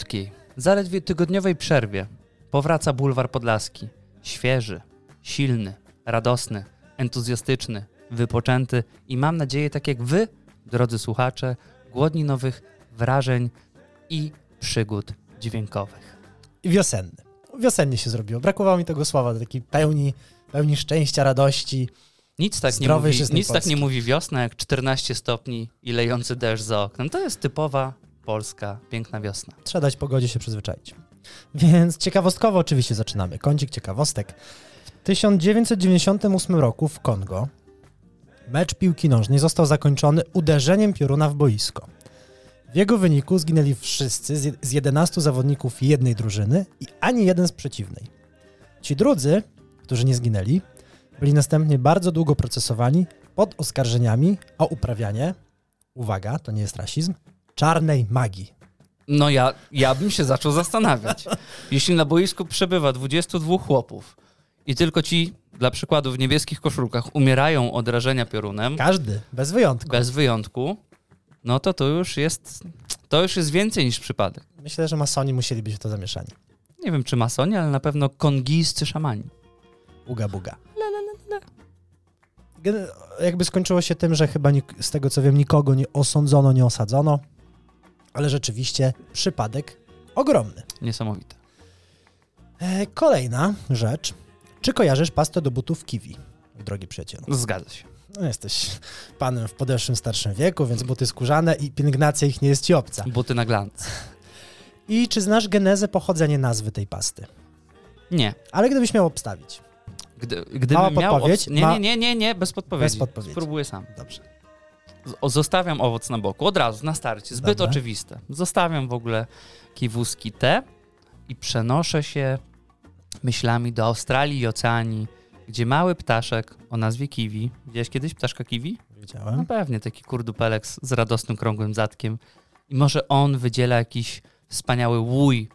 krótkiej, zaledwie tygodniowej przerwie powraca bulwar podlaski. Świeży, silny, radosny, entuzjastyczny, wypoczęty i mam nadzieję, tak jak wy, drodzy słuchacze, głodni nowych wrażeń i przygód dźwiękowych. Wiosenny. Wiosennie się zrobiło. Brakowało mi tego słowa, takiej pełni, pełni szczęścia, radości. Nic tak, nie mówi, nic tak nie mówi wiosna jak 14 stopni i lejący deszcz za oknem. To jest typowa polska, piękna wiosna. Trzeba dać pogodzie się przyzwyczaić. Więc ciekawostkowo oczywiście zaczynamy. Kącik ciekawostek. W 1998 roku w Kongo mecz piłki nożnej został zakończony uderzeniem pioruna w boisko. W jego wyniku zginęli wszyscy z z 11 zawodników jednej drużyny i ani jeden z przeciwnej. Ci drudzy, którzy nie zginęli, byli następnie bardzo długo procesowani pod oskarżeniami o uprawianie, uwaga, to nie jest rasizm, czarnej magii. No ja, ja bym się zaczął zastanawiać. Jeśli na boisku przebywa 22 chłopów i tylko ci, dla przykładu w niebieskich koszulkach, umierają od rażenia piorunem, Każdy, bez wyjątku. bez wyjątku, no to to już jest, to już jest więcej niż przypadek. Myślę, że masoni musieli być w to zamieszani. Nie wiem, czy masoni, ale na pewno kongijscy szamani. Uga buga. Gen- Jakby skończyło się tym, że chyba z tego co wiem nikogo nie osądzono, nie osadzono, ale rzeczywiście przypadek ogromny. Niesamowite. E, kolejna rzecz. Czy kojarzysz pastę do butów kiwi, drogi przyjacielu? Zgadza się. No, jesteś panem w podeszłym, starszym wieku, więc buty skórzane i pielęgnacja ich nie jest ci obca. Buty na glans. I czy znasz genezę, pochodzenie nazwy tej pasty? Nie. Ale gdybyś miał obstawić. Gdy, gdybym Mała miał... podpowiedź? obs- Nie, nie, nie, nie, nie, bez podpowiedzi. Bez podpowiedzi. Spróbuję sam. Dobrze. Zostawiam owoc na boku, od razu, na starcie. Zbyt Dobra. oczywiste. Zostawiam w ogóle kiwuski te i przenoszę się myślami do Australii i Oceanii, gdzie mały ptaszek o nazwie kiwi. Widziałeś kiedyś ptaszka kiwi? No Wiedziałem. pewnie, taki kurdupelek z, z radosnym, krągłym zadkiem. I może on wydziela jakiś wspaniały łój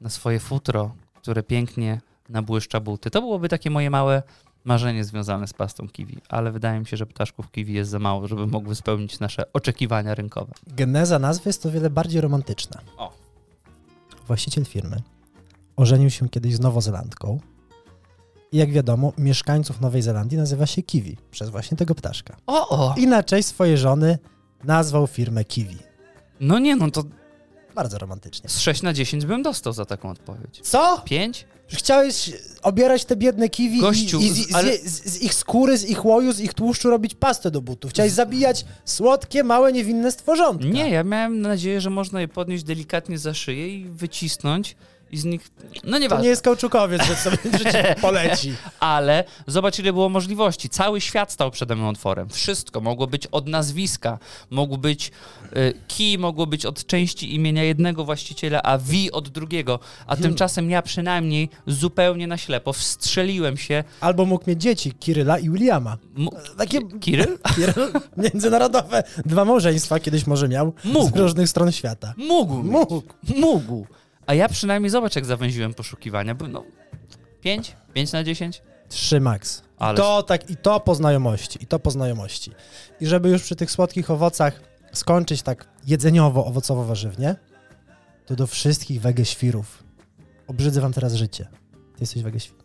na swoje futro, które pięknie nabłyszcza buty. To byłoby takie moje małe marzenie związane z pastą kiwi, ale wydaje mi się, że ptaszków kiwi jest za mało, żeby mogły spełnić nasze oczekiwania rynkowe. Geneza nazwy jest o wiele bardziej romantyczna. O. Właściciel firmy ożenił się kiedyś z Nowozelandką i jak wiadomo, mieszkańców Nowej Zelandii nazywa się Kiwi, przez właśnie tego ptaszka. O, o! I na cześć swojej żony nazwał firmę Kiwi. No nie, no to Bardzo romantycznie. z 6 na 10 bym dostał za taką odpowiedź. Co? 5? Chciałeś obierać te biedne kiwi Gościu, i, i z, ale- z, z ich skóry, z ich łoju, z ich tłuszczu robić pastę do butów. Chciałeś zabijać słodkie, małe, niewinne stworzonka. Nie, ja miałem nadzieję, że można je podnieść delikatnie za szyję i wycisnąć i z nich... No To nieważne. nie jest kauczukowiec, że sobie życie poleci. ale zobacz, ile było możliwości. Cały świat stał przede mną otworem. Wszystko mogło być od nazwiska, mógł być y, key, mogło być od części imienia jednego właściciela, a V od drugiego. A tymczasem ja przynajmniej zupełnie na ślepo wstrzeliłem się. Albo mógł mieć dzieci, Kiryla i Williama. Mu- Takie Kiryl? Kiryl, międzynarodowe, dwa małżeństwa kiedyś może miał Mógł. z różnych stron świata. Mógł. Mógł. Mógł. A ja przynajmniej zobacz, jak zawęziłem poszukiwania. Bo No, 5? 5 na 10? Trzy max. Ale- To tak, i to po znajomości, i to po znajomości. I żeby już przy tych słodkich owocach skończyć tak jedzeniowo, owocowo-warzywnie, to do wszystkich wegeświrów. Obrzydzę wam teraz życie. Ty jesteś wegeświr?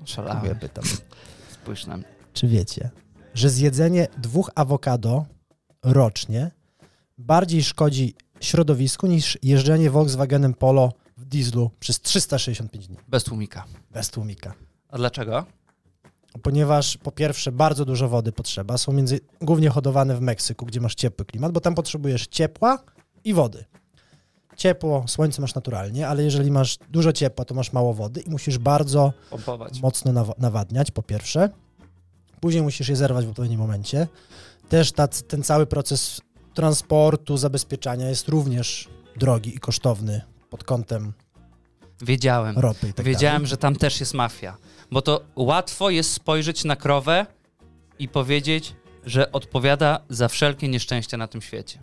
Ja Szalałem. pytam. Spójrz na mnie. Czy wiecie, że zjedzenie dwóch awokado rocznie bardziej szkodzi środowisku niż jeżdżenie Volkswagenem Polo w dieslu przez 365 dni Bez tłumika. bez tłumika? A dlaczego? Ponieważ po pierwsze bardzo dużo wody potrzeba, są między, głównie hodowane w Meksyku, gdzie masz ciepły klimat, bo tam potrzebujesz ciepła i wody. Ciepło, słońce masz naturalnie, ale jeżeli masz dużo ciepła, to masz mało wody i musisz bardzo Pompować. mocno nawa- nawadniać, po pierwsze. Później musisz je zerwać w odpowiednim momencie. Też ta, ten cały proces transportu, zabezpieczania jest również drogi i kosztowny pod kątem Wiedziałem. ropy tak Wiedziałem, dalej. że tam też jest mafia. Bo to łatwo jest spojrzeć na krowę i powiedzieć, że odpowiada za wszelkie nieszczęścia na tym świecie.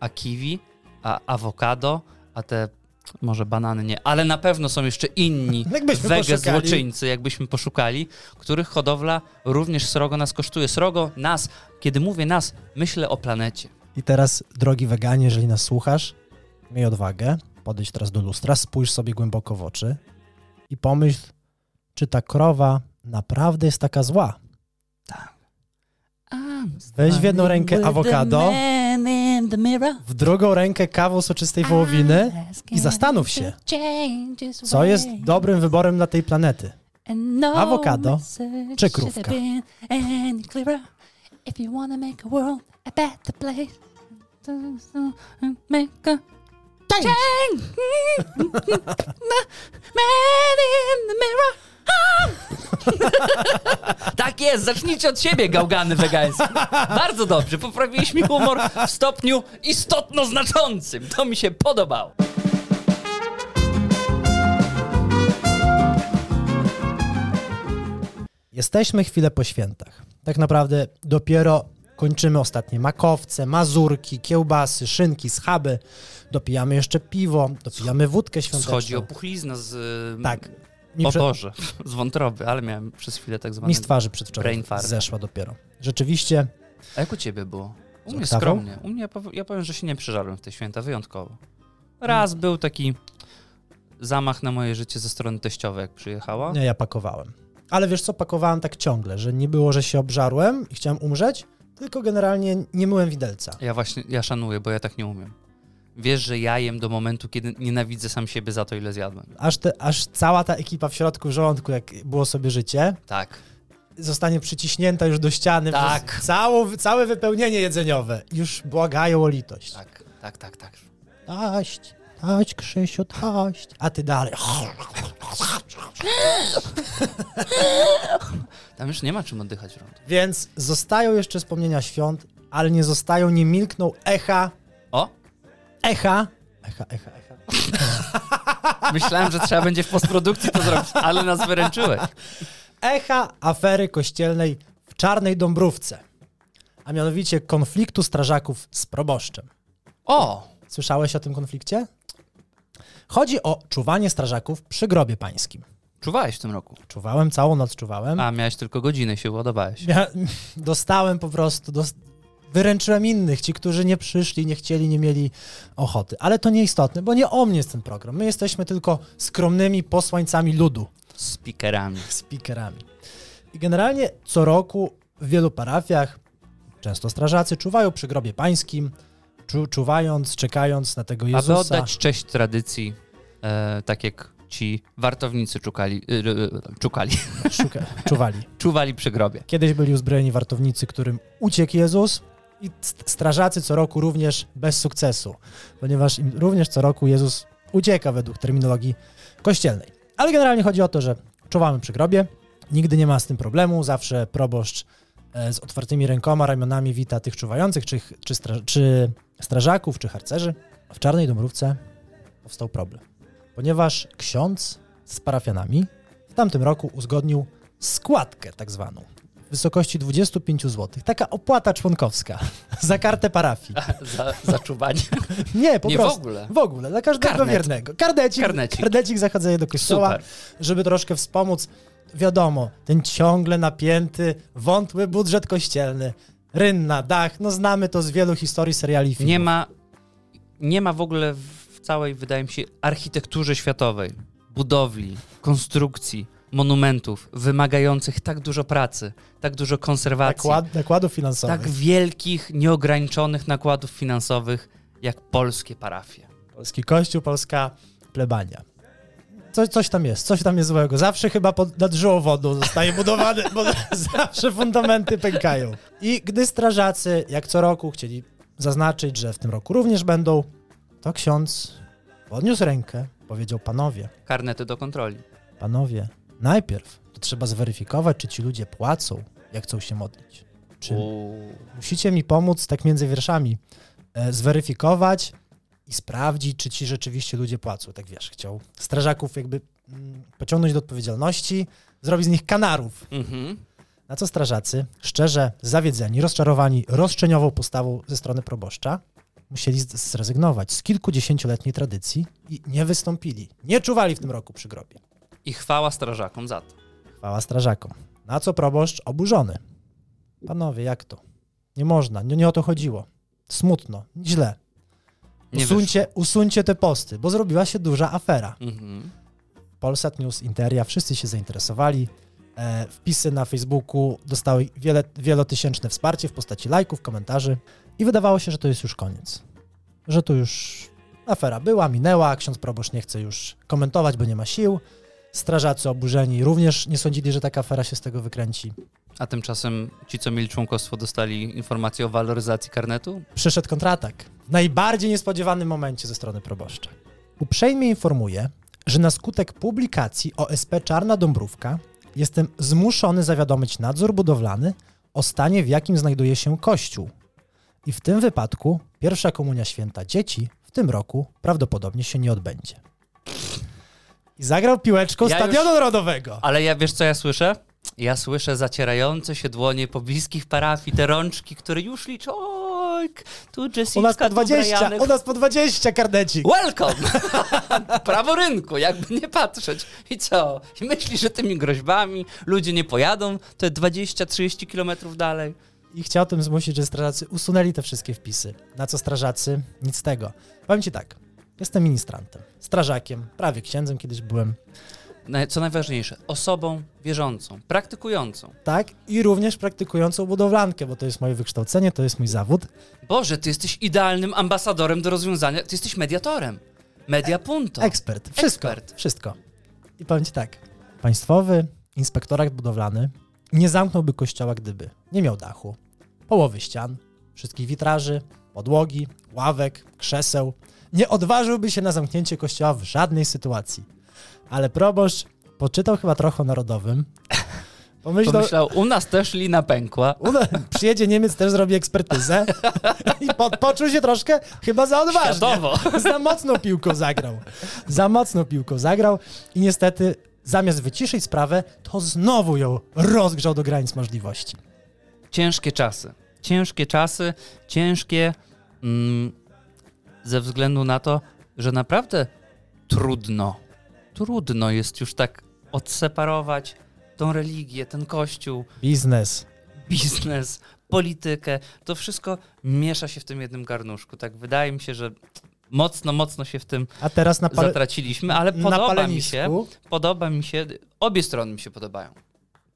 A kiwi, a awokado, a te może banany nie, ale na pewno są jeszcze inni Jakbyśmy wege poszukali. złoczyńcy, jakbyśmy poszukali, których hodowla również srogo nas kosztuje. Srogo nas, kiedy mówię nas, myślę o planecie. I teraz, drogi weganie, jeżeli nas słuchasz, miej odwagę podejdź teraz do lustra, spójrz sobie głęboko w oczy i pomyśl, czy ta krowa naprawdę jest taka zła. Weź w jedną rękę awokado, w drugą rękę kawał soczystej wołowiny i zastanów się, co jest dobrym wyborem dla tej planety. Awokado czy krówka? Change. Man in the mirror. tak jest, zacznijcie od siebie, gałgany wegańskie. Bardzo dobrze, poprawiliśmy humor w stopniu istotno znaczącym. To mi się podobało. Jesteśmy chwilę po świętach. Tak naprawdę dopiero kończymy ostatnie makowce, mazurki, kiełbasy, szynki, schaby. Dopijamy jeszcze piwo, dopijamy wódkę świąteczną. Schodzi opuchlizna z... Tak. Mi o prze- Boże, z wątroby, ale miałem przez chwilę tak zwane... Mi z twarzy przedwczoraj zeszła dopiero. Rzeczywiście A jak u ciebie było? U mnie skromnie. U mnie ja pow- ja powiem, że się nie przeżarłem w te święta, wyjątkowo. Raz był taki zamach na moje życie ze strony teściowej, jak przyjechała. nie, ja pakowałem. Ale wiesz co, pakowałem tak ciągle, że nie było, że się obżarłem i chciałem umrzeć, tylko generalnie nie myłem widelca. Ja właśnie, ja szanuję, bo ja tak nie umiem. Wiesz, że ja jem do momentu, kiedy nienawidzę sam siebie za to, ile zjadłem. Aż, te, aż cała ta ekipa w środku w żołądku, jak było sobie życie, Tak. zostanie przyciśnięta już do ściany Tak. przez całą, całe wypełnienie jedzeniowe. Już błagają o litość. Tak, tak, tak, tak. Taść, taść, Krzysiu, taść. A ty dalej. Tam już nie ma czym oddychać rąk. Więc zostają jeszcze wspomnienia świąt, ale nie zostają, nie milkną echa, O! Echa, echa, echa, echa. Myślałem, że trzeba będzie w postprodukcji to zrobić, ale nas wyręczyłeś. Echa afery kościelnej w Czarnej Dąbrówce. A mianowicie konfliktu strażaków z proboszczem. O! Słyszałeś o tym konflikcie? Chodzi o czuwanie strażaków przy grobie pańskim. Czuwałeś w tym roku. Czuwałem, całą noc czuwałem. A, miałeś tylko godzinę, się ładowałeś. Mia- dostałem po prostu, dos- wyręczyłem innych, ci, którzy nie przyszli, nie chcieli, nie mieli ochoty. Ale to nieistotne, bo nie o mnie jest ten program. My jesteśmy tylko skromnymi posłańcami ludu, Speakerami. speakerami. I generalnie co roku w wielu parafiach, często strażacy, czuwają przy grobie pańskim, czu- czuwając, czekając na tego Jezusa. Aby oddać cześć tradycji, e, tak jak ci wartownicy czukali, y, y, czukali, Szuka- czuwali. czuwali przy grobie. Kiedyś byli uzbrojeni wartownicy, którym uciekł Jezus i st- strażacy co roku również bez sukcesu, ponieważ również co roku Jezus ucieka według terminologii kościelnej. Ale generalnie chodzi o to, że czuwamy przy grobie, nigdy nie ma z tym problemu, zawsze proboszcz e, z otwartymi rękoma, ramionami wita tych czuwających, czy, czy, stra- czy strażaków, czy harcerzy. W Czarnej Dąbrówce powstał problem, ponieważ ksiądz z parafianami w tamtym roku uzgodnił składkę tak zwaną w wysokości 25 zł. Taka opłata członkowska za kartę parafii. Za, za czuwanie. Nie, po Nie w prostu. ogóle. W ogóle, dla każdego Karnet. wiernego. Kardecik, Karnecik. kardecik zachodzenia do kościoła, Super. żeby troszkę wspomóc. Wiadomo, ten ciągle napięty, wątły budżet kościelny, rynna, dach, no znamy to z wielu historii seriali i filmów. Nie ma, nie ma w ogóle w całej, wydaje mi się, architekturze światowej, budowli, konstrukcji, monumentów wymagających tak dużo pracy, tak dużo konserwacji, Nakład, nakładów finansowych. tak wielkich, nieograniczonych nakładów finansowych, jak polskie parafie. Polski kościół, polska plebania. Coś, coś tam jest, coś tam jest złego. Zawsze chyba pod, nad wodą zostaje budowany, bo zawsze fundamenty pękają. I gdy strażacy, jak co roku, chcieli zaznaczyć, że w tym roku również będą, to ksiądz podniósł rękę, powiedział, panowie, Karnety do kontroli. panowie, najpierw to trzeba zweryfikować, czy ci ludzie płacą, jak chcą się modlić. Czy musicie mi pomóc, tak między wierszami, e, zweryfikować i sprawdzić, czy ci rzeczywiście ludzie płacą. Tak wiesz, chciał strażaków jakby mm, pociągnąć do odpowiedzialności, zrobić z nich kanarów. Mhm. Na co strażacy, szczerze zawiedzeni, rozczarowani roszczeniową postawą ze strony proboszcza, musieli zrezygnować z kilkudziesięcioletniej tradycji i nie wystąpili. Nie czuwali w tym roku przy grobie. I chwała strażakom za to. Chwała strażakom. Na co proboszcz oburzony. Panowie, jak to? Nie można, nie, nie o to chodziło. Smutno, źle. Usuńcie, usuńcie te posty, bo zrobiła się duża afera. Mhm. Polsat News, Interia, wszyscy się zainteresowali. E, wpisy na Facebooku dostały wiele, wielotysięczne wsparcie w postaci lajków, komentarzy i wydawało się, że to jest już koniec. Że to już afera była, minęła, ksiądz proboszcz nie chce już komentować, bo nie ma sił. Strażacy oburzeni również nie sądzili, że taka afera się z tego wykręci. A tymczasem ci, co mieli członkostwo, dostali informację o waloryzacji karnetu? Przyszedł kontratak w najbardziej niespodziewanym momencie ze strony proboszcza. Uprzejmie informuję, że na skutek publikacji OSP Czarna Dąbrówka jestem zmuszony zawiadomić nadzór budowlany o stanie, w jakim znajduje się kościół. I w tym wypadku pierwsza komunia święta dzieci w tym roku prawdopodobnie się nie odbędzie. I zagrał piłeczką Ja Stadionu już- Narodowego. Ale ja wiesz, co ja słyszę? Ja słyszę zacierające się dłonie pobliskich parafii, te rączki, które już liczą. Tu Jessica, U nas po tu 20, Brianek. u nas po 20 kardecik. Welcome! Prawo rynku, jakby nie patrzeć. I co? I myślisz, że tymi groźbami ludzie nie pojadą te 20-30 kilometrów dalej? i chciał tym zmusić, że strażacy usunęli te wszystkie wpisy. Na co strażacy? Nic z tego. Powiem ci tak, jestem ministrantem, strażakiem, prawie księdzem kiedyś byłem, Co najważniejsze, osobą wierzącą, praktykującą. tak? I również praktykującą budowlankę, bo to jest moje wykształcenie, to jest mój zawód. Boże, ty jesteś idealnym ambasadorem do rozwiązania, ty jesteś mediatorem. Media punto. Ekspert, wszystko, Ekspert. wszystko. I powiem ci tak, Państwowy Inspektorat Budowlany nie zamknąłby kościoła, gdyby nie miał dachu, połowy ścian, wszystkich witraży, podłogi, ławek, krzeseł. Nie odważyłby się na zamknięcie kościoła w żadnej sytuacji. Ale proboszcz poczytał chyba trochę o narodowym. Pomyślał, Pomyślał, u nas też lina pękła. "Ule, przyjedzie Niemiec, też zrobi ekspertyzę i po, poczuł się troszkę chyba za odważnie. Światowo. Za mocną piłką zagrał. Za mocną piłką zagrał i niestety zamiast wyciszyć sprawę, to znowu ją rozgrzał do granic możliwości. Ciężkie czasy. Ciężkie czasy, ciężkie mm, ze względu na to, że naprawdę trudno, trudno jest już tak odseparować tą religię, ten kościół, Biznes. biznes, politykę. To wszystko miesza się w tym jednym garnuszku. Tak wydaje mi się, że mocno, mocno się w tym A teraz na, pale, zatraciliśmy, ale podoba mi się, podoba mi się, obie strony mi się podobają.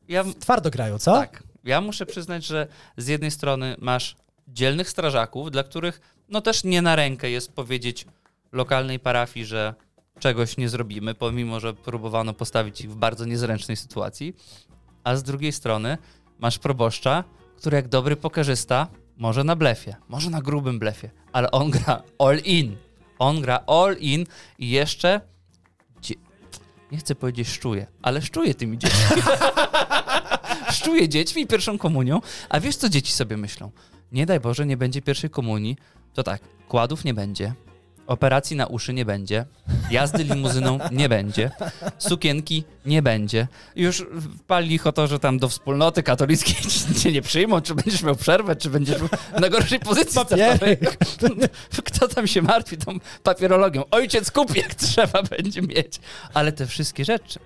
Ja, twardo grają, co? tak. Ja muszę przyznać, że z jednej strony masz dzielnych strażaków, dla których no też nie na rękę jest powiedzieć lokalnej parafii, że czegoś nie zrobimy, pomimo że próbowano postawić ich w bardzo niezręcznej sytuacji. A z drugiej strony masz proboszcza, który jak dobry pokerzysta może na blefie, może na grubym blefie, ale on gra all in. On gra all in i jeszcze nie chcę powiedzieć szczuje, ale szczuje tymi dziećmi. szczuje dziećmi i pierwszą komunią. A wiesz, co dzieci sobie myślą? Nie daj Boże, nie będzie pierwszej komunii. To tak, kładów nie będzie, operacji na uszy nie będzie, jazdy limuzyną nie będzie, sukienki nie będzie. Już wpali ich o to, że tam do wspólnoty katolickiej cię nie przyjmą, czy będziesz miał przerwę, czy będziesz na gorszej pozycji startowej. Kto tam się martwi tą papierologią? Ojciec kupi, jak trzeba będzie mieć. Ale te wszystkie rzeczy.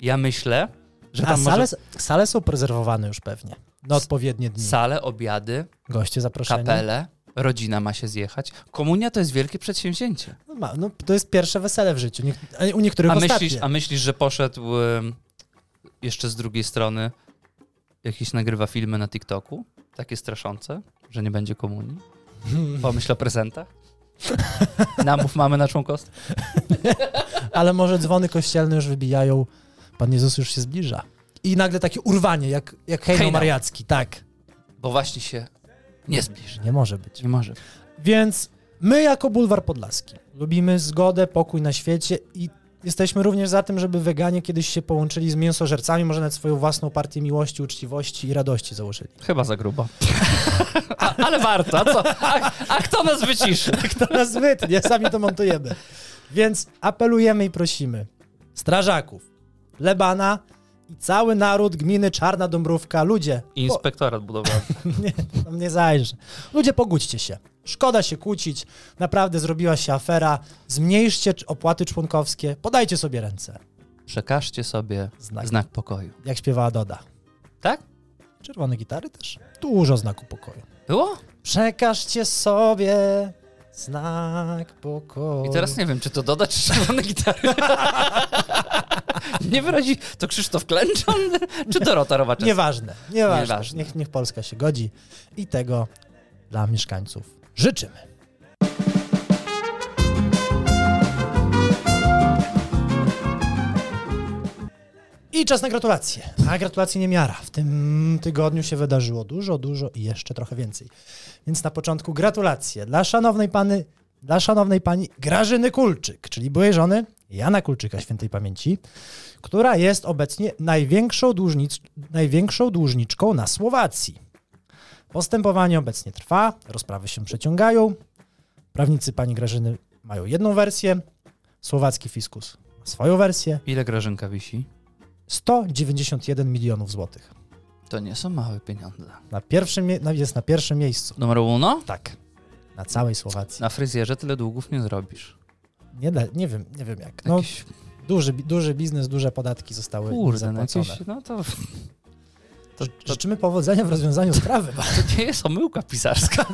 Ja myślę, że A tam sale, może sale są prezerwowane już pewnie. Na odpowiednie dni. sale, obiady, Goście zaproszeni. kapele, rodzina ma się zjechać. Komunia to jest wielkie przedsięwzięcie. No, ma, no, to jest pierwsze wesele w życiu. Nie, u niektórych A ostatnie. myślisz, a myślisz, że poszedł em, jeszcze z drugiej strony jakiś nagrywa filmy na TikToku? Takie straszące, że nie będzie komunii? Pomyśl o prezentach? Namów mamy na członkostwo? Ale może dzwony kościelne już wybijają, Pan Jezus już się zbliża. I nagle takie urwanie, jak, jak hejno Hejno. mariacki. Tak, Bo właśnie się nie zbliży. nie może być. Nie może. Więc my jako Bulwar Podlaski lubimy zgodę, pokój na świecie i jesteśmy również za tym, żeby weganie kiedyś się połączyli z mięsożercami, może nawet swoją własną partię miłości, uczciwości i radości założyli. Chyba za grubo. A, ale warto. A, co? A, a kto nas wyciszy? To nas wytnie, sami to montujemy. Więc apelujemy i prosimy strażaków, plebana i cały naród gminy Czarna Dąbrówka, ludzie, po, Inspektorat budowlany. nie, tam nie zajrzę. Ludzie, pogódźcie się. Szkoda się kłócić, naprawdę zrobiła się afera. Zmniejszcie opłaty członkowskie, podajcie sobie ręce. Przekażcie sobie Znak. znak pokoju. Jak śpiewała Doda. Tak? Czerwone gitary też. Dużo znaku pokoju. Było? Przekażcie sobie Znak pokoju. I teraz nie wiem, czy to dodać, czy czerwone gitary. nie wyrazi to Krzysztof Klęczon, czy Dorota Rowaczewska? Nieważne, nieważne. Nieważne. Niech, niech Polska się godzi i tego dla mieszkańców życzymy. I czas na gratulacje. A gratulacje nie miara. W tym tygodniu się wydarzyło dużo, dużo i jeszcze trochę więcej. Więc na początku gratulacje dla szanownej pany, dla szanownej pani Grażyny Kulczyk, czyli byłej żony Jana Kulczyka świętej pamięci, która jest obecnie największą, dłużnic, największą dłużniczką na Słowacji. Postępowanie obecnie trwa, rozprawy się przeciągają. Prawnicy pani Grażyny mają jedną wersję, słowacki fiskus ma swoją wersję. Ile Grażynka wisi? 191 milionów złotych. To nie są małe pieniądze. Na pierwszym, jest na pierwszym miejscu. Numer uno? Tak. Na całej Słowacji. Na fryzjerze tyle długów nie zrobisz. Nie, da, nie wiem, nie wiem jak. No, Jakieś, duży, duży biznes, duże podatki zostały kurde, no zapłacone. jakieś, no to, to, to, Życzymy powodzenia w rozwiązaniu sprawy. to nie jest omyłka pisarska.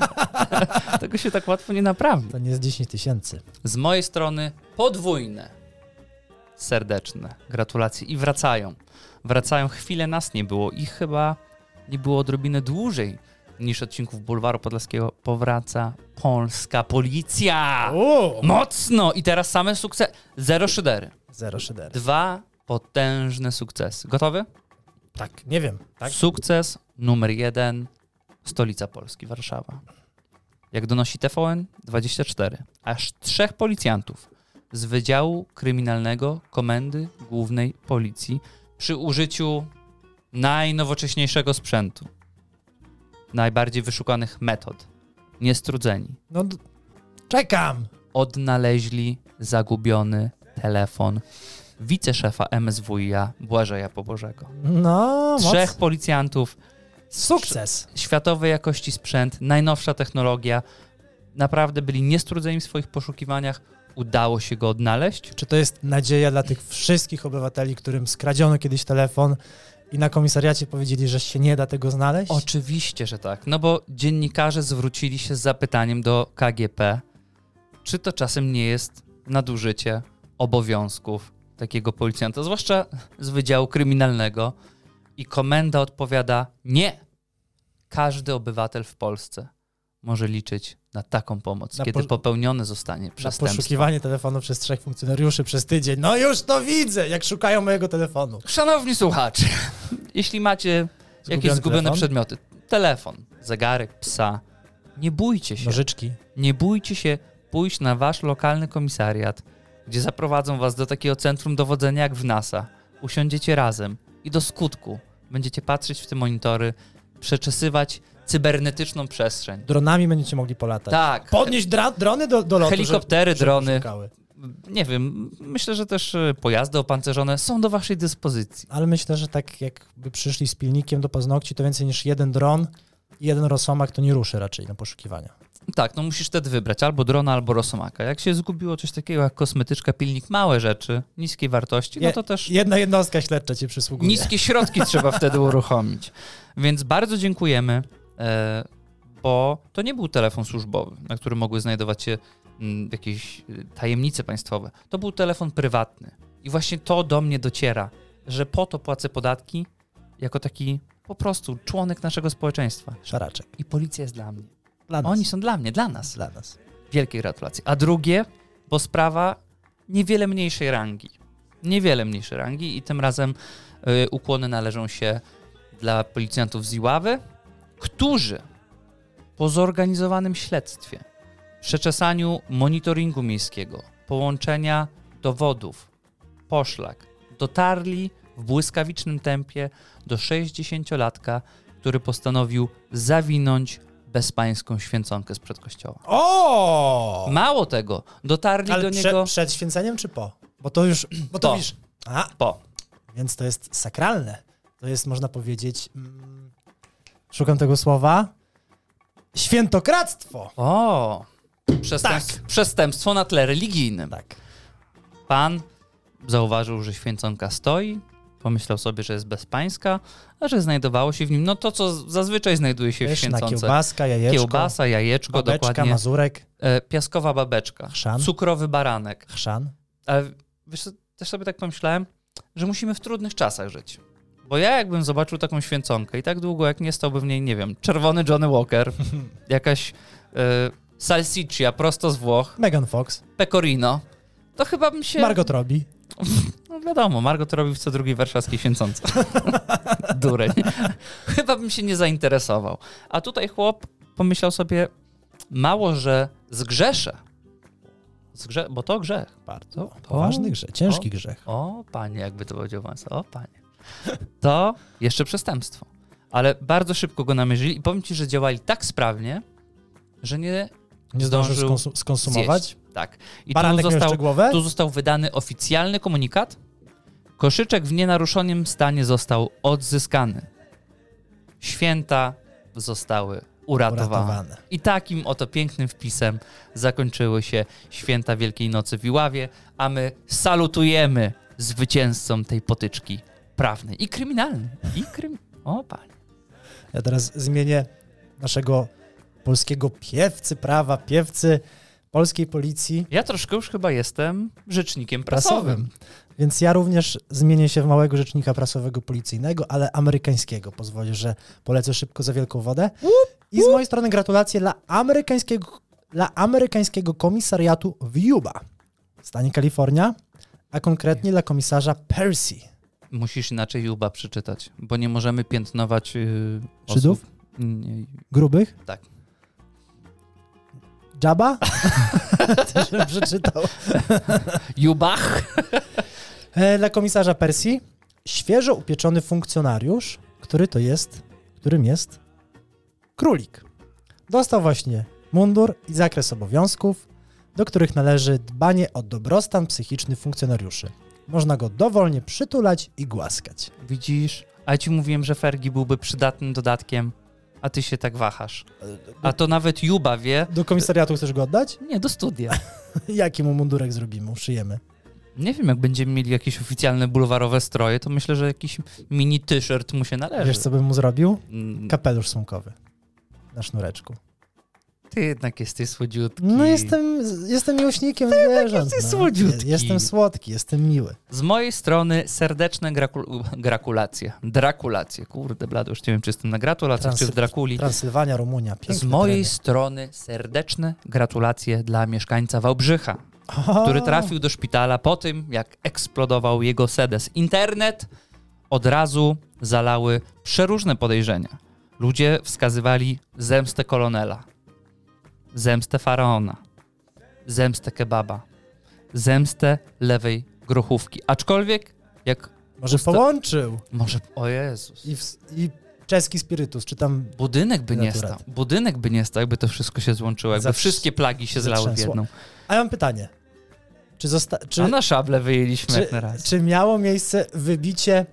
Tego się tak łatwo nie naprawi. To nie jest 10 tysięcy. Z mojej strony podwójne, serdeczne gratulacje i wracają. Wracają, chwilę nas nie było i chyba nie było odrobinę dłużej niż odcinków Bulwaru Podlaskiego. Powraca polska policja! O! Mocno! I teraz same sukcesy. Zero szydery. Zero szyder. Dwa potężne sukcesy. Gotowy? Tak, nie wiem. Tak? Sukces numer jeden, stolica Polski, Warszawa. Jak donosi TVN24, aż trzech policjantów z Wydziału Kryminalnego Komendy Głównej Policji przy użyciu najnowocześniejszego sprzętu, najbardziej wyszukanych metod, niestrudzeni, No, czekam. odnaleźli zagubiony telefon wiceszefa MSWiA Błażeja Pobożego. No, Trzech moc. policjantów Sukces. światowej jakości sprzęt, najnowsza technologia. Naprawdę byli niestrudzeni w swoich poszukiwaniach. Udało się go odnaleźć. Czy to jest nadzieja dla tych wszystkich obywateli, którym skradziono kiedyś telefon i na komisariacie powiedzieli, że się nie da tego znaleźć? Oczywiście, że tak. No bo dziennikarze zwrócili się z zapytaniem do KGP, czy to czasem nie jest nadużycie obowiązków takiego policjanta, zwłaszcza z Wydziału Kryminalnego. I komenda odpowiada: Nie. Każdy obywatel w Polsce może liczyć na taką pomoc, Na kiedy po- popełnione zostanie na przestępstwo. poszukiwanie telefonu przez trzech funkcjonariuszy przez tydzień. No już to widzę, jak szukają mojego telefonu. Szanowni słuchacze, jeśli macie jakieś zgubione telefon? przedmioty, telefon, zegarek, psa, nie bójcie się. Nożyczki. Nie bójcie się pójść na wasz lokalny komisariat, gdzie zaprowadzą was do takiego centrum dowodzenia jak w NASA. Usiądziecie razem i do skutku będziecie patrzeć w te monitory, przeczesywać cybernetyczną przestrzeń. Dronami będziecie mogli polatać. Tak. Podnieść dra- drony do, do lotu. Helikoptery, żeby- żeby drony. szukały. Nie wiem, myślę, że też e, pojazdy opancerzone są do waszej dyspozycji. Ale myślę, że tak jakby przyszli z pilnikiem do paznokci, to więcej niż jeden dron i jeden rosomak to nie ruszy raczej na poszukiwania. Tak, no musisz wtedy wybrać albo drona, albo rosomaka. Jak się zgubiło coś takiego jak kosmetyczka, pilnik, małe rzeczy, niskiej wartości, no to też Jedna jednostka śledcza ci przysługuje. niskie środki trzeba wtedy uruchomić. Więc bardzo dziękujemy, bo to nie był telefon służbowy, na którym mogły znajdować się mm, jakieś y, tajemnice państwowe. To był telefon prywatny. I właśnie to do mnie dociera, że po to płacę podatki jako taki po prostu członek naszego społeczeństwa. Szaraczek. I policja jest dla mnie. Dla nas. Oni są dla mnie, dla nas. Dla nas. Wielkie gratulacje. A drugie, bo sprawa niewiele mniejszej rangi. Niewiele mniejszej rangi i tym razem y, ukłony należą się dla policjantów z Iławy, którzy po zorganizowanym śledztwie, przeczesaniu monitoringu miejskiego, połączenia dowodów, poszlak, dotarli w błyskawicznym tempie do 60-latka, który postanowił zawinąć bezpańską święconkę sprzed kościoła. O! Mało tego, dotarli Ale do prze, niego przed święceniem czy po? Bo to już, bo to Po. wiesz. A, po. więc to jest sakralne. To jest, można powiedzieć, mm, szukam tego słowa, świętokradztwo. O! Przestępstwo, przestępstwo na tle religijnym. Tak. Pan zauważył, że święconka stoi, Pomyślał sobie, że jest bezpańska, a że znajdowało się w nim no to, co zazwyczaj znajduje się w Pyszna święconce. kiełbaska, jajeczko, Kiełbasa, jajeczko, babeczka, dokładnie. mazurek, E, piaskowa babeczka, Chrzan. cukrowy baranek. chrzan. Ale wiesz co, też sobie tak pomyślałem, że musimy w trudnych czasach żyć. Bo ja jakbym zobaczył taką święconkę i tak długo jak nie stałby w niej, nie wiem, czerwony Johnny Walker, jakaś e, salsiccia prosto z Włoch, Megan Fox, pecorino, to chyba bym się... Margot Robbie. No wiadomo, Margot robi w co drugiej warszawskiej święconce. Dureń. Chyba bym się nie zainteresował. A tutaj chłop pomyślał sobie, mało, że zgrzeszę. Zgrze bo to grzech. Bardzo To- poważny grzech, ciężki o. grzech. O, panie, jakby to powiedział pan. O, panie. To jeszcze przestępstwo. Ale bardzo szybko go namierzyli i powiem ci, że działali tak sprawnie, że nie Nie zdążył zdążył skonsu- skonsumować. zjeść. Tak. I tu Baranek został, tu został wydany oficjalny komunikat. Koszyczek w nienaruszonym stanie został odzyskany. Święta zostały uratowane. Uratowane. I takim oto pięknym wpisem zakończyły się święta Wielkiej Nocy w Iławie, a my salutujemy zwycięzcom tej potyczki prawnej i kryminalnej. I krym... O, panie. Ja teraz zmienię naszego polskiego piewcy prawa, piewcy polskiej policji Ja troszkę już chyba jestem rzecznikiem prasowym. prasowym. Więc ja również zmienię się w małego rzecznika prasowego policyjnego, ale amerykańskiego. Pozwolę, że polecę szybko za wielką wodę. I z mojej strony gratulacje dla amerykańskiego, dla amerykańskiego komisariatu w Yuba w stanie Kalifornia, a konkretnie dla komisarza Percy. Musisz inaczej Juba przeczytać, bo nie możemy piętnować yy, Żydów? Nie, Grubych? Tak. Jabba? Też bym przeczytał. Jubach! E, Dla komisarza Persji świeżo upieczony funkcjonariusz, który to jest, którym jest królik. Dostał właśnie mundur i zakres obowiązków, do których należy dbanie o dobrostan psychiczny funkcjonariuszy. Można go dowolnie przytulać i głaskać. Widzisz? A ja ci mówiłem, że Fergi byłby przydatnym dodatkiem, a ty się tak wahasz. A to nawet Juba wie. Do komisariatu chcesz go oddać? Nie, do studia. Jaki mu mundurek zrobimy, uszyjemy? Nie wiem, jak będziemy mieli jakieś oficjalne bulwarowe stroje, to myślę, że jakiś mini t-shirt mu się należy. Wiesz, co bym mu zrobił? Mm, Kapelusz sumkowy na sznureczku. Ty jednak jesteś słodziutki. No jestem, jestem miłośnikiem zwierząt. jesteś no. słodziutki. Jestem słodki, jestem miły. Z mojej strony serdeczne grakul- gratulacje. Drakulacje. Kurde, blady, już nie wiem, czy jestem na gratulacjach, czy w Transy- Drakuli. Transylwania, Rumunia. Piękny Z mojej strony serdeczne gratulacje dla mieszkańca Wałbrzycha, O, który trafił do szpitala po tym, jak eksplodował jego sedes. Internet od razu zalały przeróżne podejrzenia. Ludzie wskazywali zemstę kolonela, zemstę faraona, zemstę kebaba, zemstę lewej grochówki. Aczkolwiek, jak Może usta- połączył. może, o Jezus, I, w, I czeski spirytus, czy tam budynek by nie stał, budynek by nie stał, jakby to wszystko się złączyło, jakby Zawsze- wszystkie plagi się zlały w jedną. A ja mam pytanie. Czy, zosta... czy, A na szable wyjęliśmy czy, jak na raz. czy miało miejsce wybicie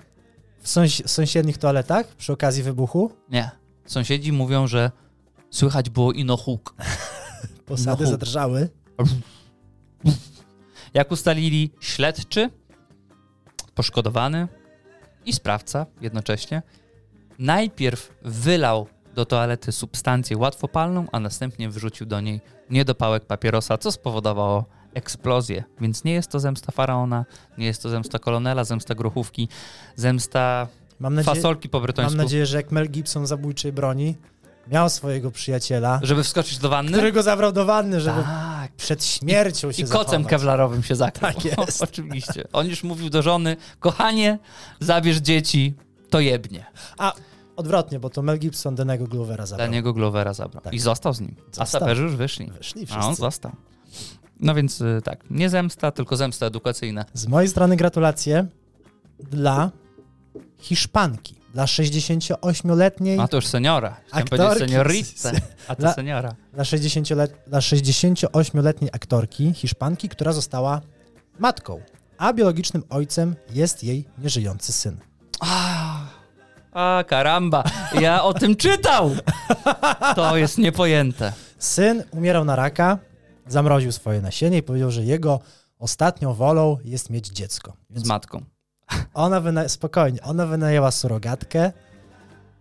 w sąsi- sąsiednich toaletach przy okazji wybuchu? Nie. Sąsiedzi mówią, że słychać było ino huk. Posady No. zadrżały. Jak ustalili śledczy, poszkodowany i sprawca jednocześnie, najpierw wylał do toalety substancję łatwopalną, a następnie wrzucił do niej niedopałek papierosa, co spowodowało eksplozję. Więc nie jest to zemsta faraona, nie jest to zemsta kolonela, zemsta grochówki, zemsta Mam nadzieję, fasolki po mam brytońsku, nadzieję, że jak Mel Gibson zabójczej broni miał swojego przyjaciela, żeby wskoczyć do wanny. który go zabrał do wanny, żeby Tak. przed śmiercią się I kocem zachować. kewlarowym się zakrył. Tak jest. Oczywiście. On już mówił do żony, kochanie, zabierz dzieci, to jebnie. A odwrotnie, bo to Mel Gibson Danego Glovera zabrał. niego Glovera zabrał. Tak. I został z nim. A Został. saperzy już wyszli. Wyszli A on wszyscy. został. No więc y, tak, nie zemsta, tylko zemsta edukacyjna. Z mojej strony gratulacje dla Hiszpanki, dla 68-letniej, A to już seniora. Chciałem Aktorki. seniorita, a to Dla- seniora. dla 60-let, dla 68-letniej aktorki Hiszpanki, która została matką, a biologicznym ojcem jest jej nieżyjący syn. A, a karamba, ja o tym czytał! To jest niepojęte. Syn umierał na raka, zamroził swoje nasienie i powiedział, że jego ostatnią wolą jest mieć dziecko. Z matką. Ona wyna... Spokojnie, ona wynajęła surogatkę,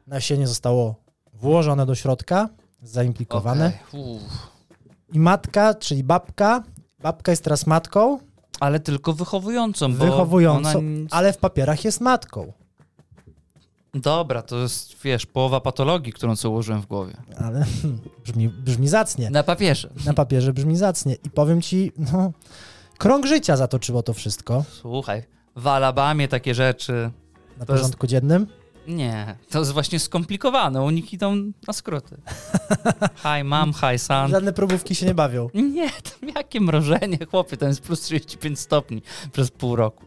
nasienie zostało włożone do środka, zaimplikowane uff. i matka, czyli babka, babka jest teraz matką, Ale tylko wychowującą, Wychowującą, ale w papierach jest matką. Dobra, to jest, wiesz, połowa patologii, którą sobie ułożyłem w głowie. Ale brzmi, brzmi zacnie. Na papierze. Na papierze brzmi zacnie. I powiem ci, no, krąg życia zatoczyło to wszystko Słuchaj, w Alabamie takie rzeczy... na To jest- porządku dziennym. Nie, to jest właśnie skomplikowane. U nich idą na skróty. Hi mom, hi son. Żadne próbówki się nie bawią. Nie, tam jakie mrożenie, chłopie, to jest plus 35 stopni przez pół roku.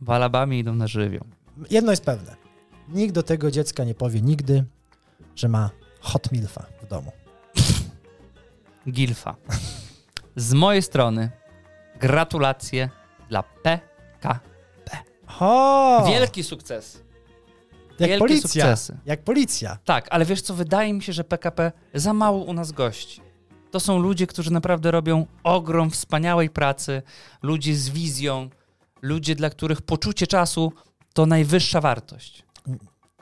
W Alabamie idą na żywioł. Jedno jest pewne. Nikt do tego dziecka nie powie nigdy, że ma hot milfa w domu. Gilfa. Z mojej strony gratulacje dla PK. O! Wielki sukces. jak wielkie policja. sukcesy. Jak policja. Tak, ale wiesz co, wydaje mi się, że PKP za mało u nas gości. To są ludzie, którzy naprawdę robią ogrom wspaniałej pracy, ludzie z wizją, ludzie, dla których poczucie czasu to najwyższa wartość.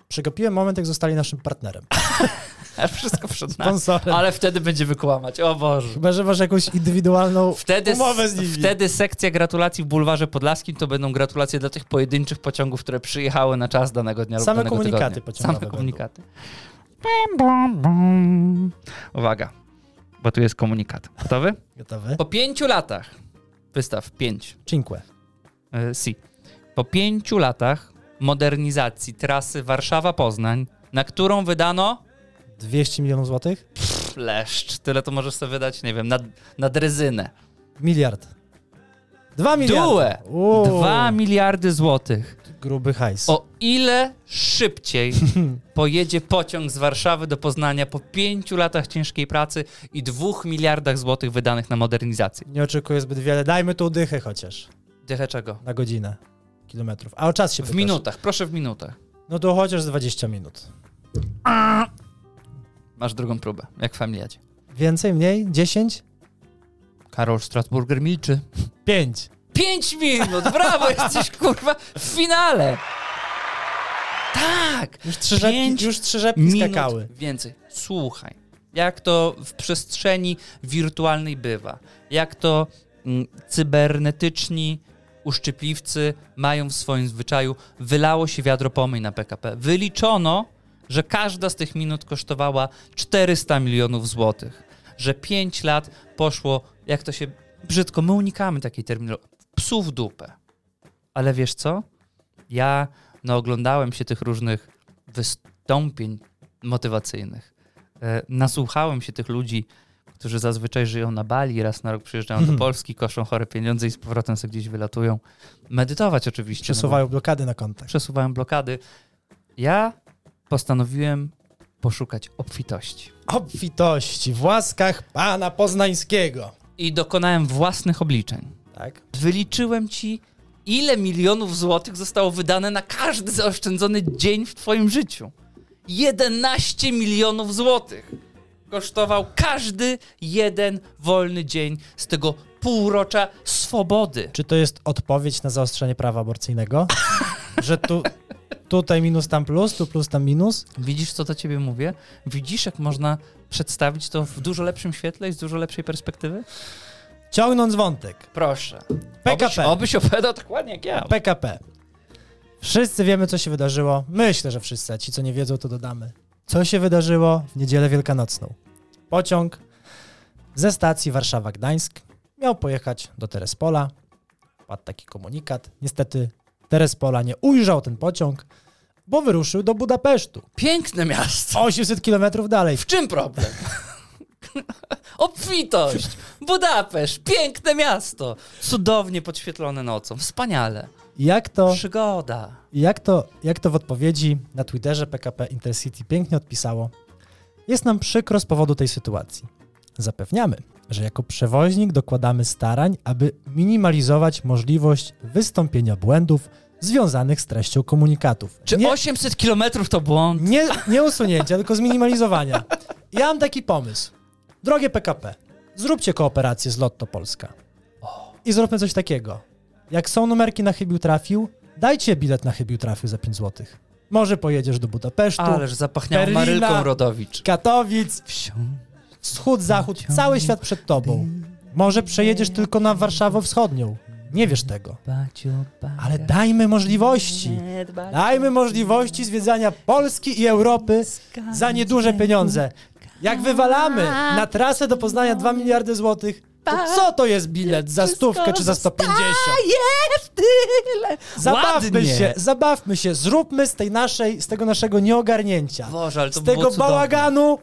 Przegapiłem moment, jak zostali naszym partnerem. Wszystko przed nami. Sponsorem. Ale wtedy będzie wykłamać, o Boże. Chyba, że masz jakąś indywidualną Wtedy, umowę z nimi. wtedy sekcja gratulacji w bulwarze podlaskim to będą gratulacje dla tych pojedynczych pociągów, które przyjechały na czas danego dnia Same lub danego komunikaty tygodnia. pociągowe Same komunikaty. Uwaga, bo tu jest komunikat. Gotowy? Gotowy? Po pięciu latach, wystaw pięć, Cinque. y, si. Po pięciu latach modernizacji trasy Warszawa-Poznań, na którą wydano 200 milionów złotych? fleszcz, tyle to możesz sobie wydać, nie wiem, na, na drezynę. Miliard. Dwa miliardy. Due! Dwa miliardy złotych. Gruby hajs. O ile szybciej pojedzie pociąg z Warszawy do Poznania po pięciu latach ciężkiej pracy i dwóch miliardach złotych wydanych na modernizację. Nie oczekuję zbyt wiele. Dajmy tu dychę chociaż. Dychę czego? Na godzinę. Kilometrów. A o czas się W pytasz. minutach, proszę w minutach. No to chociaż z 20 minut. Masz drugą próbę, jak w familiadzie. Więcej, mniej? 10? Karol Strasburger milczy. 5. Pięć minut, brawo, jesteś kurwa w finale. Tak, Już trzy rzepki, Pięć już trzy rzepki minut skakały. więcej. Słuchaj, jak to w przestrzeni wirtualnej bywa, jak to mm, cybernetyczni uszczypliwcy mają w swoim zwyczaju, wylało się wiadro pomyj na PKP. Wyliczono, że każda z tych minut kosztowała 400 milionów złotych, że 5 lat poszło, jak to się brzydko, my unikamy takiej terminologii, psów w dupę. Ale wiesz co? Ja no, oglądałem się tych różnych wystąpień motywacyjnych. E, nasłuchałem się tych ludzi, którzy zazwyczaj żyją na Bali, raz na rok przyjeżdżają do Polski, koszą chore pieniądze i z powrotem sobie gdzieś wylatują. Medytować oczywiście. no Przesuwają blokady na kontach. przesuwają blokady. Ja postanowiłem poszukać obfitości. Obfitości w łaskach pana poznańskiego. I dokonałem własnych obliczeń. Tak? Wyliczyłem ci, ile milionów złotych zostało wydane na każdy zaoszczędzony dzień w twoim życiu. 11 milionów złotych kosztował każdy jeden wolny dzień z tego półrocza swobody. Czy to jest odpowiedź na zaostrzenie prawa aborcyjnego? Że tu, tutaj minus, tam plus, tu plus, tam minus? Widzisz, co do ciebie mówię? Widzisz, jak można przedstawić to w dużo lepszym świetle i z dużo lepszej perspektywy? Ciągnąc wątek. Proszę. PKP. Obyś, obyś opowiadał dokładnie jak ja. PKP. Wszyscy wiemy, co się wydarzyło. Myślę, że wszyscy, a ci, co nie wiedzą, to dodamy. Co się wydarzyło w niedzielę wielkanocną? Pociąg ze stacji Warszawa-Gdańsk miał pojechać do Terespola. Padł taki komunikat. Niestety Terespola nie ujrzał ten pociąg, bo wyruszył do Budapesztu. Piękne miasto. 800 kilometrów dalej. W czym problem? Obfitość, Budapeszt, piękne miasto, cudownie podświetlone nocą, wspaniale. Jak to, Przygoda. jak to, jak to w odpowiedzi na Twitterze PKP Intercity pięknie odpisało? Jest nam przykro z powodu tej sytuacji. Zapewniamy, że jako przewoźnik dokładamy starań, aby minimalizować możliwość wystąpienia błędów związanych z treścią komunikatów. Czy nie, 800 kilometrów to błąd? nie, nie usunięcia, tylko zminimalizowania. Ja mam taki pomysł. Drogie PKP, zróbcie kooperację z Lotto Polska. I zróbmy coś takiego. Jak są numerki na chybił trafił, Dajcie bilet na chybił trafił za 5 zł. Może pojedziesz do Budapesztu, Ależ zapachniało Berlina. Marylką Rodowicz. Katowic, wschód, zachód, cały świat przed tobą. Może przejedziesz tylko na Warszawę Wschodnią. Nie wiesz tego. Ale dajmy możliwości. Dajmy możliwości zwiedzania Polski i Europy za nieduże pieniądze. Jak wywalamy na trasę do Poznania 2 miliardy złotych, to co to jest bilet za stówkę czy za 150? Jest tyle! Zabawmy Ładnie. się, zabawmy się, zróbmy z tej naszej, z tego naszego nieogarnięcia, Boże, ale to z było tego cudowne. bałaganu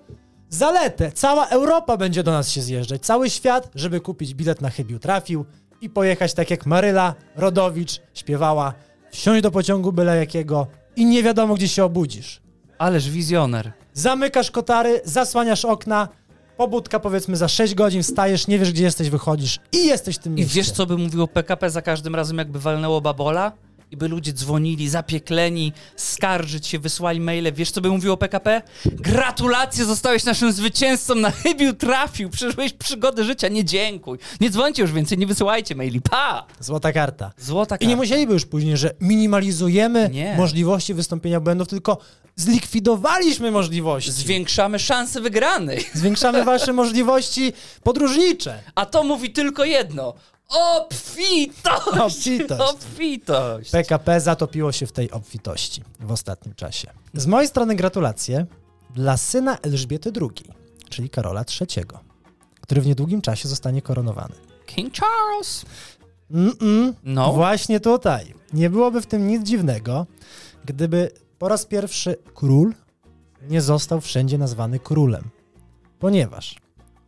zaletę. Cała Europa będzie do nas się zjeżdżać, cały świat, żeby kupić bilet na chybił trafił i pojechać tak jak Maryla Rodowicz śpiewała, wsiąść do pociągu byle jakiego i nie wiadomo gdzie się obudzisz. Ależ wizjoner. Zamykasz kotary, zasłaniasz okna, pobudka powiedzmy za 6 godzin, wstajesz, nie wiesz gdzie jesteś, wychodzisz i jesteś w tym I mieście. wiesz, co by mówiło PKP za każdym razem, jakby walnęło babola? I by ludzie dzwonili, zapiekleni, skarżyć się, wysłali maile. Wiesz, co by mówiło PKP? Gratulacje, zostałeś naszym zwycięzcą, na chybił trafił, przeżyłeś przygody życia, nie dziękuj. Nie dzwońcie już więcej, nie wysyłajcie maili, pa! Złota karta. Złota I nie karta. musieliby już później, że minimalizujemy Nie. możliwości wystąpienia błędów, tylko zlikwidowaliśmy możliwości. Zwiększamy szanse wygranej. Zwiększamy wasze możliwości podróżnicze. A to mówi tylko jedno. Obfitość! Obfitość. Obfitość! PKP zatopiło się w tej obfitości w ostatnim czasie. Z mojej strony gratulacje dla syna Elżbiety II, czyli Karola III, który w niedługim czasie zostanie koronowany. King Charles! Mm-mm, No. Właśnie tutaj. Nie byłoby w tym nic dziwnego, gdyby po raz pierwszy król nie został wszędzie nazwany królem. Ponieważ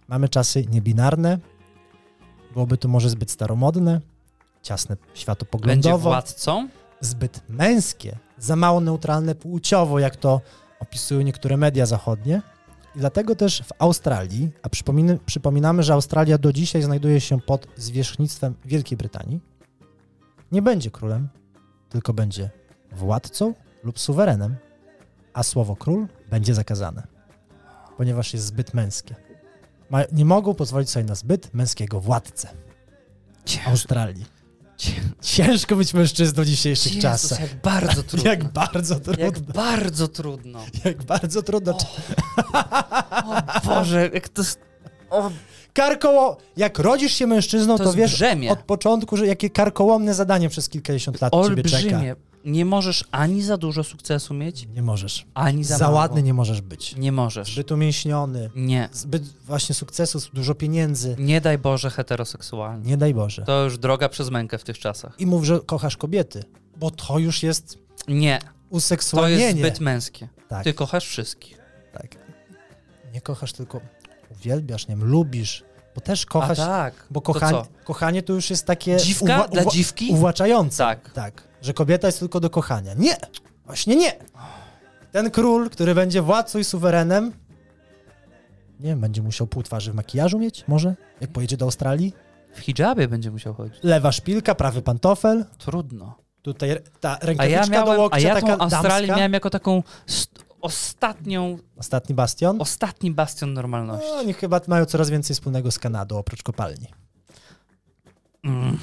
mamy czasy niebinarne, byłoby to może zbyt staromodne, ciasne Będzie światopoglądowo, władcą? zbyt męskie, za mało neutralne płciowo, jak to opisują niektóre media zachodnie. I dlatego też w Australii, a przypominy, przypominamy, że Australia do dzisiaj znajduje się pod zwierzchnictwem Wielkiej Brytanii, nie będzie królem, tylko będzie władcą lub suwerenem, a słowo król będzie zakazane, ponieważ jest zbyt męskie. Ma, nie mogą pozwolić sobie na zbyt męskiego władcę Ciężko. Australii. Ciężko być mężczyzną w dzisiejszych Jezus, czasach. jak bardzo trudno. Jak bardzo trudno. Jak Jak, bardzo trudno. bardzo trudno. O Boże, jak to... O, Karkoło, jak rodzisz się mężczyzną, To to, wiesz brzemię. od początku, że jakie karkołomne zadanie przez kilkadziesiąt lat ciebie czeka. Nie możesz ani za dużo sukcesu mieć, Nie możesz. ani za, Za, ładny nie możesz być. Nie możesz. Zbyt umięśniony, Nie. zbyt właśnie sukcesu, dużo pieniędzy. Nie daj Boże heteroseksualnie. Nie daj Boże. To już droga przez mękę w tych czasach. I mów, że kochasz kobiety, bo to już jest Nie. To useksualnienie. jest zbyt męskie. Tak, Ty kochasz wszystkich. tak. Nie kochasz, tylko uwielbiasz, nie wiem, lubisz, bo też A kochać, tak. bo To kochanie, co? kochanie to już jest takie Dziwka dla dziwki? uwłaczające. Tak. Tak, że kobieta jest tylko do kochania. Nie! Właśnie nie! Ten król, który będzie władcą i suwerenem, nie wiem, będzie musiał pół twarzy w makijażu mieć, może? Jak pojedzie do Australii? W hijabie będzie musiał chodzić. Lewa szpilka, prawy pantofel, Trudno. tutaj ta A rękawiczka ja miałem, do łokcia, a ja taka Australię miałem jako taką st- ostatnią, Ostatni bastion. ostatni bastion normalności. No, oni chyba mają coraz więcej wspólnego z Kanadą, oprócz kopalni. Mm.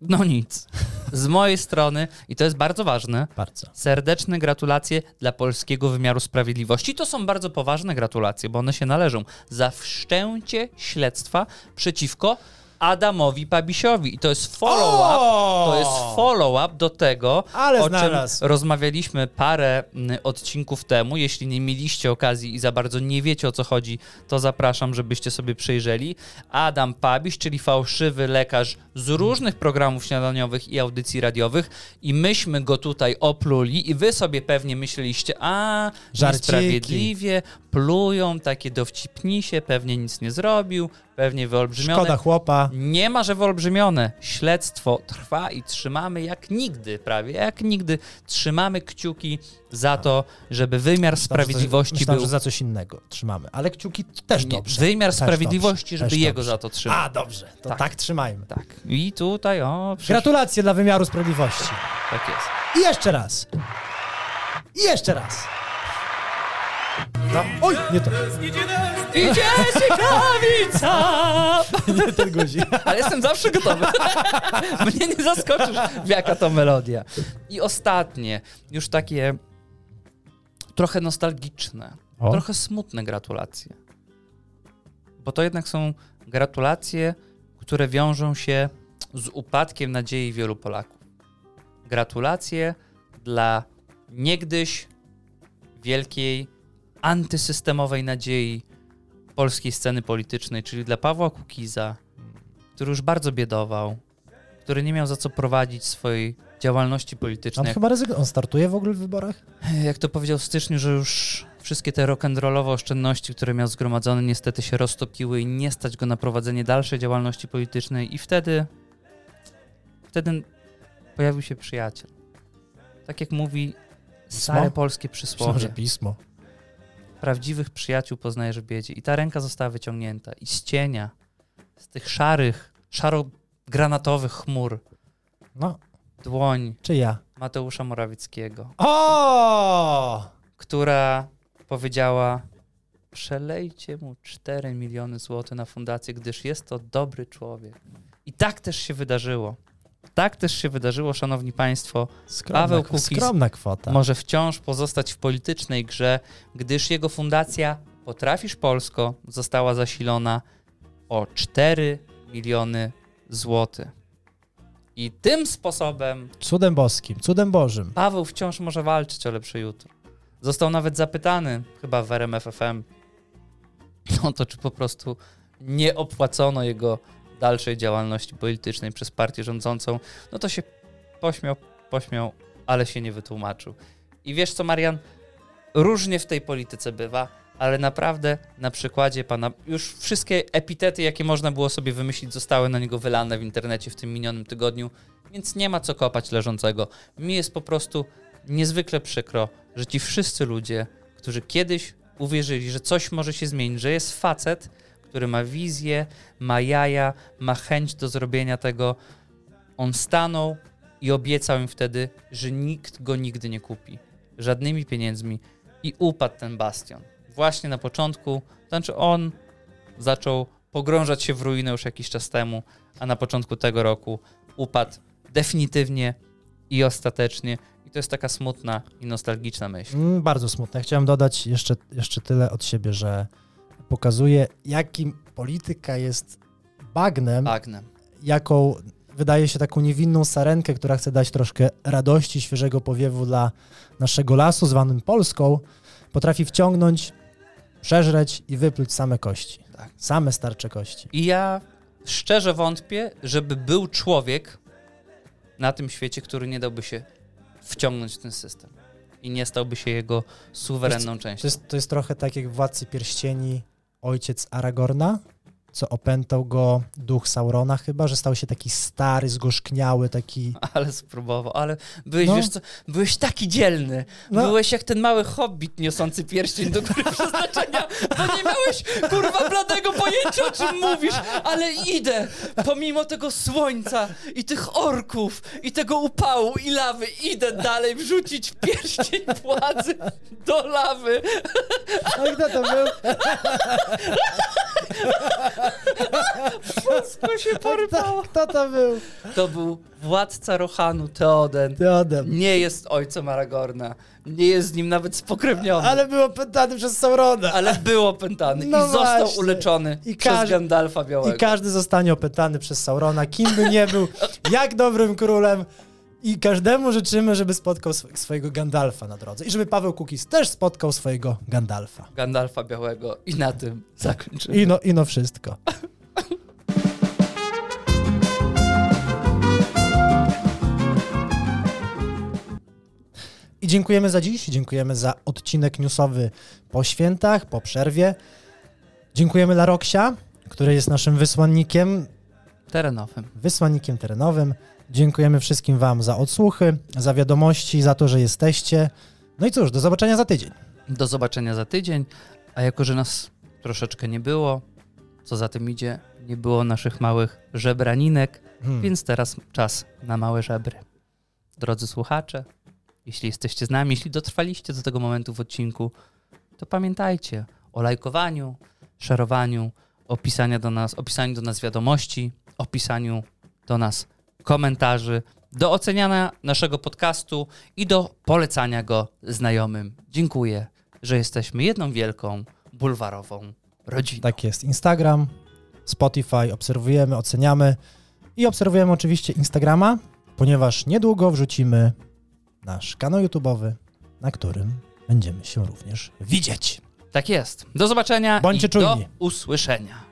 No nic. Z mojej strony, i to jest bardzo ważne, Bardzo. serdeczne gratulacje dla polskiego wymiaru sprawiedliwości. To są bardzo poważne gratulacje, bo one się należą za wszczęcie śledztwa przeciwko Adamowi Pabisiowi. I to jest follow-up. To jest follow-up do tego, Ale o czym znalazł. rozmawialiśmy parę mm, odcinków temu. Jeśli nie mieliście okazji i za bardzo nie wiecie o co chodzi, to zapraszam, żebyście sobie przejrzeli. Adam Pabiś, czyli fałszywy lekarz z różnych programów śniadaniowych i audycji radiowych i myśmy go tutaj opluli i wy sobie pewnie myśleliście, a Żarciki. niesprawiedliwie, plują, takie dowcipnisie, pewnie nic nie zrobił, pewnie wyolbrzymione. Szkoda chłopa. Nie ma, że wyolbrzymione. Śledztwo trwa i trzymamy jak nigdy, prawie jak nigdy, trzymamy kciuki za to, żeby wymiar sprawiedliwości Myślałem, był... że za coś innego trzymamy. Ale kciuki też Nie, dobrze. wymiar Też sprawiedliwości, dobrze. żeby jego dobrze. za to trzymać. A, dobrze. To tak, Tak. trzymajmy. Tak. I tutaj, o, Gratulacje dla wymiaru sprawiedliwości. tak jest. I jeszcze raz. I jeszcze raz. No. Oj, nie to. Idzie ciekawica! Nie ten guzik. Ale jestem zawsze gotowy. Mnie nie zaskoczysz, jaka to melodia. I ostatnie, już takie trochę nostalgiczne, O. trochę smutne gratulacje. Bo to jednak są gratulacje, które wiążą się z upadkiem nadziei wielu Polaków. Gratulacje dla niegdyś wielkiej antysystemowej nadziei polskiej sceny politycznej, czyli dla Pawła Kukiza, który już bardzo biedował, który nie miał za co prowadzić swojej działalności On politycznej. chyba rezygnował. On startuje w ogóle w wyborach? Jak to powiedział w styczniu, że już wszystkie te rock'n'rollowe oszczędności, które miał zgromadzone, niestety się roztopiły i nie stać go na prowadzenie dalszej działalności politycznej. I wtedy, wtedy pojawił się przyjaciel. Tak jak mówi stare polskie Myślałem, przysłowie. że pismo. Prawdziwych przyjaciół poznajesz w biedzie. I ta ręka została wyciągnięta. I z cienia, z tych szarych, szaro-granatowych chmur, No, dłoń czy ja? Mateusza Morawieckiego, O! która powiedziała: Przelejcie mu 4 miliony złotych na fundację, gdyż jest to dobry człowiek. I tak też się wydarzyło. Tak też się wydarzyło, szanowni państwo. Skromna, Paweł Kukiz skromna kwota. Może wciąż pozostać w politycznej grze, gdyż jego fundacja Potrafisz Polsko została zasilona o 4 miliony złotych. I tym sposobem Cudem boskim, cudem bożym. Paweł wciąż może walczyć o lepsze jutro. Został nawet zapytany, chyba w RMFFM, o to, czy po prostu nie opłacono jego dalszej działalności politycznej przez partię rządzącą. No to się pośmiał, pośmiał, ale się nie wytłumaczył. I wiesz co, Marian? Różnie w tej polityce bywa, ale naprawdę na przykładzie pana, już wszystkie epitety, jakie można było sobie wymyślić, zostały na niego wylane w internecie w tym minionym tygodniu, więc nie ma co kopać leżącego. Mi jest po prostu niezwykle przykro, że ci wszyscy ludzie, którzy kiedyś uwierzyli, że coś może się zmienić, że jest facet, który ma wizję, ma jaja, ma chęć do zrobienia tego, on stanął i obiecał im wtedy, że nikt go nigdy nie kupi. Żadnymi pieniędzmi. I upadł ten bastion. Właśnie na początku, znaczy on zaczął pogrążać się w ruinę już jakiś czas temu, a na początku tego roku upadł definitywnie i ostatecznie. I to jest taka smutna i nostalgiczna myśl. Mm, bardzo smutne. Chciałem dodać jeszcze, jeszcze tyle od siebie, że pokazuje, jakim polityka jest bagnem, Bagnem. jaką wydaje się taką niewinną sarenkę, która chce dać troszkę radości, świeżego powiewu dla naszego lasu zwanym Polską, potrafi wciągnąć, przeżreć i wypluć same kości. Tak. Same starcze kości. I ja szczerze wątpię, żeby był człowiek na tym świecie, który nie dałby się wciągnąć w ten system i nie stałby się jego suwerenną To częścią. jest, to jest trochę tak jak Władcy Pierścieni ojciec Aragorna, co opętał go duch Saurona chyba, że stał się taki stary, zgorzkniały, taki... Ale spróbował, ale byłeś, No. wiesz co, byłeś taki dzielny. No. Byłeś jak ten mały hobbit niosący pierścień do góry przeznaczenia, bo nie miałeś, kurwa, bladego pojęcia, o czym mówisz, ale idę, pomimo tego słońca i tych orków i tego upału i lawy, idę dalej wrzucić pierścień władzy do lawy. Ale kto to był? Wszystko się porypało. Kto to był? To był władca Rohanu, Teoden. Teodem. Nie jest ojcem Aragorna. Nie jest z nim nawet spokrewniony. Ale był opętany przez Saurona. Ale był opętany No i został właśnie. uleczony I przez każ- Gandalfa Białego. I każdy zostanie opętany przez Saurona, kim by nie był, jak dobrym królem. I każdemu życzymy, żeby spotkał sw- swojego Gandalfa na drodze. I żeby Paweł Kukiz też spotkał swojego Gandalfa. Gandalfa Białego. I na tym zakończymy. I no, i no wszystko. I dziękujemy za dziś, dziękujemy za odcinek newsowy po świętach, po przerwie. Dziękujemy dla Roksia, który jest naszym wysłannikiem, Terenowym. wysłannikiem terenowym. Dziękujemy wszystkim Wam za odsłuchy, za wiadomości, za to, że jesteście. No i cóż, do zobaczenia za tydzień. Do zobaczenia za tydzień. A jako, że nas troszeczkę nie było, co za tym idzie, nie było naszych małych żebraninek, Hmm. więc teraz czas na małe żebry. Drodzy słuchacze, jeśli jesteście z nami, jeśli dotrwaliście do tego momentu w odcinku, to pamiętajcie o lajkowaniu, szerowaniu, opisania do nas, opisaniu do nas wiadomości, opisaniu do nas komentarzy, do oceniania naszego podcastu i do polecania go znajomym. Dziękuję, że jesteśmy jedną wielką bulwarową rodziną. Tak jest. Instagram, Spotify, obserwujemy, oceniamy i obserwujemy oczywiście Instagrama, ponieważ niedługo wrzucimy nasz kanał YouTube'owy, na którym będziemy się również widzieć. Tak jest. Do zobaczenia Bądźcie i do czujni. usłyszenia.